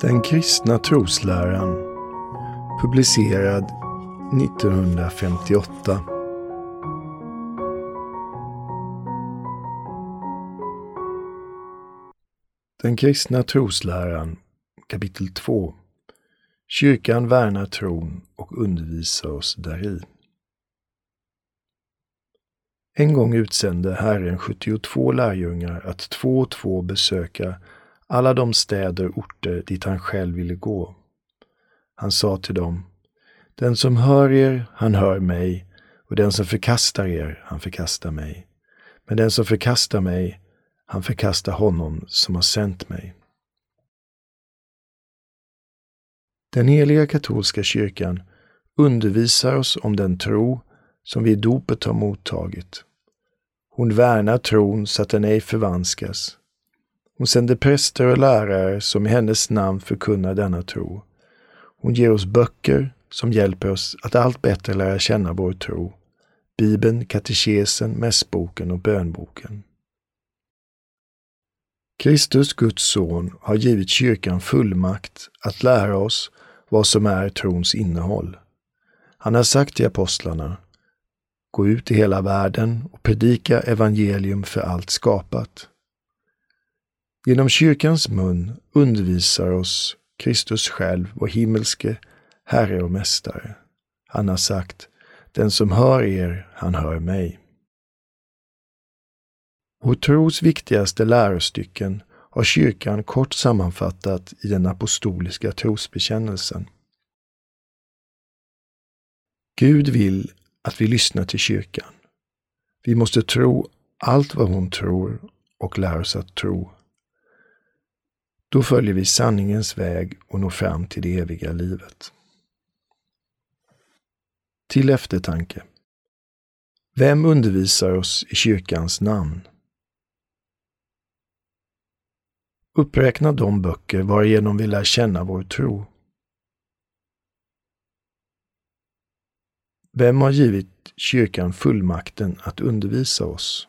Den kristna trosläran publicerad 1958 Den kristna trosläran kapitel 2 Kyrkan värnar tron och undervisar oss däri. En gång utsände Herren 72 lärjungar att två och två besöka alla de städer och orter dit han själv ville gå. Han sa till dem, Den som hör er, han hör mig, och den som förkastar er, han förkastar mig. Men den som förkastar mig, han förkastar honom som har sänt mig. Den heliga katolska kyrkan undervisar oss om den tro som vi i dopet har mottagit. Hon värnar tron så att den ej förvanskas. Hon sänder präster och lärare som i hennes namn förkunnar denna tro. Hon ger oss böcker som hjälper oss att allt bättre lära känna vår tro. Bibeln, katekesen, mässboken och bönboken. Kristus, Guds son, har givit kyrkan fullmakt att lära oss vad som är trons innehåll. Han har sagt till apostlarna, Gå ut i hela världen och predika evangelium för allt skapat. Genom kyrkans mun undervisar oss Kristus själv, vår himmelske Herre och Mästare. Han har sagt, den som hör er, han hör mig. Vår tros viktigaste lärostycken har kyrkan kort sammanfattat i den apostoliska trosbekännelsen. Gud vill att vi lyssnar till kyrkan. Vi måste tro allt vad hon tror och lära oss att tro. Då följer vi sanningens väg och når fram till det eviga livet. Till eftertanke. Vem undervisar oss i kyrkans namn? Uppräkna de böcker varigenom vi lär känna vår tro. Vem har givit kyrkan fullmakten att undervisa oss?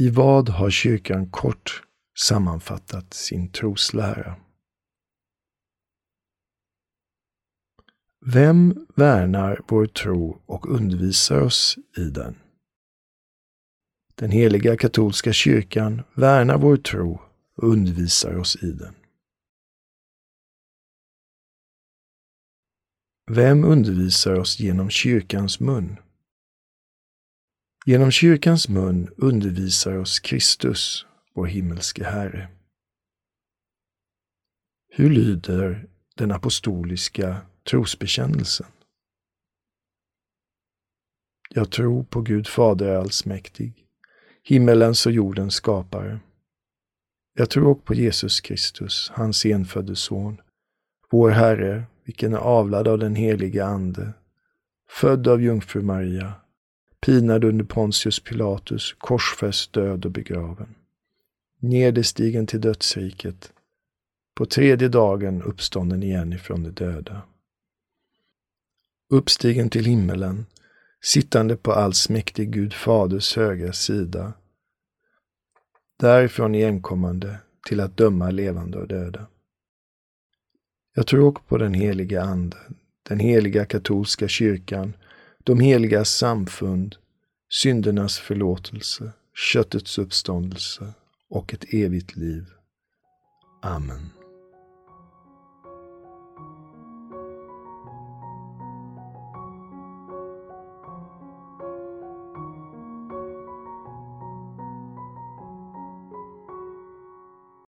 I vad har kyrkan kort sammanfattat sin troslära? Vem värnar vår tro och undervisar oss i den? Den heliga katolska kyrkan värnar vår tro och undervisar oss i den. Vem undervisar oss genom kyrkans mun? Genom kyrkans mun undervisar oss Kristus, vår himmelske Herre. Hur lyder den apostoliska trosbekännelsen? Jag tror på Gud Fader allsmäktig, himmelens och jordens skapare. Jag tror också på Jesus Kristus, hans enfödde son, vår Herre, vilken är avlad av den helige Ande, född av jungfru Maria, pinad under Pontius Pilatus, korsfäst, död och begraven. Nederstigen till dödsriket, på tredje dagen uppstånden igen ifrån de döda. Uppstigen till himmelen, sittande på allsmäktig Gud Faders högra sida, därifrån igenkommande till att döma levande och döda. Jag tror också på den heliga Ande, den heliga katolska kyrkan, de heliga samfund, syndernas förlåtelse, köttets uppståndelse och ett evigt liv. Amen.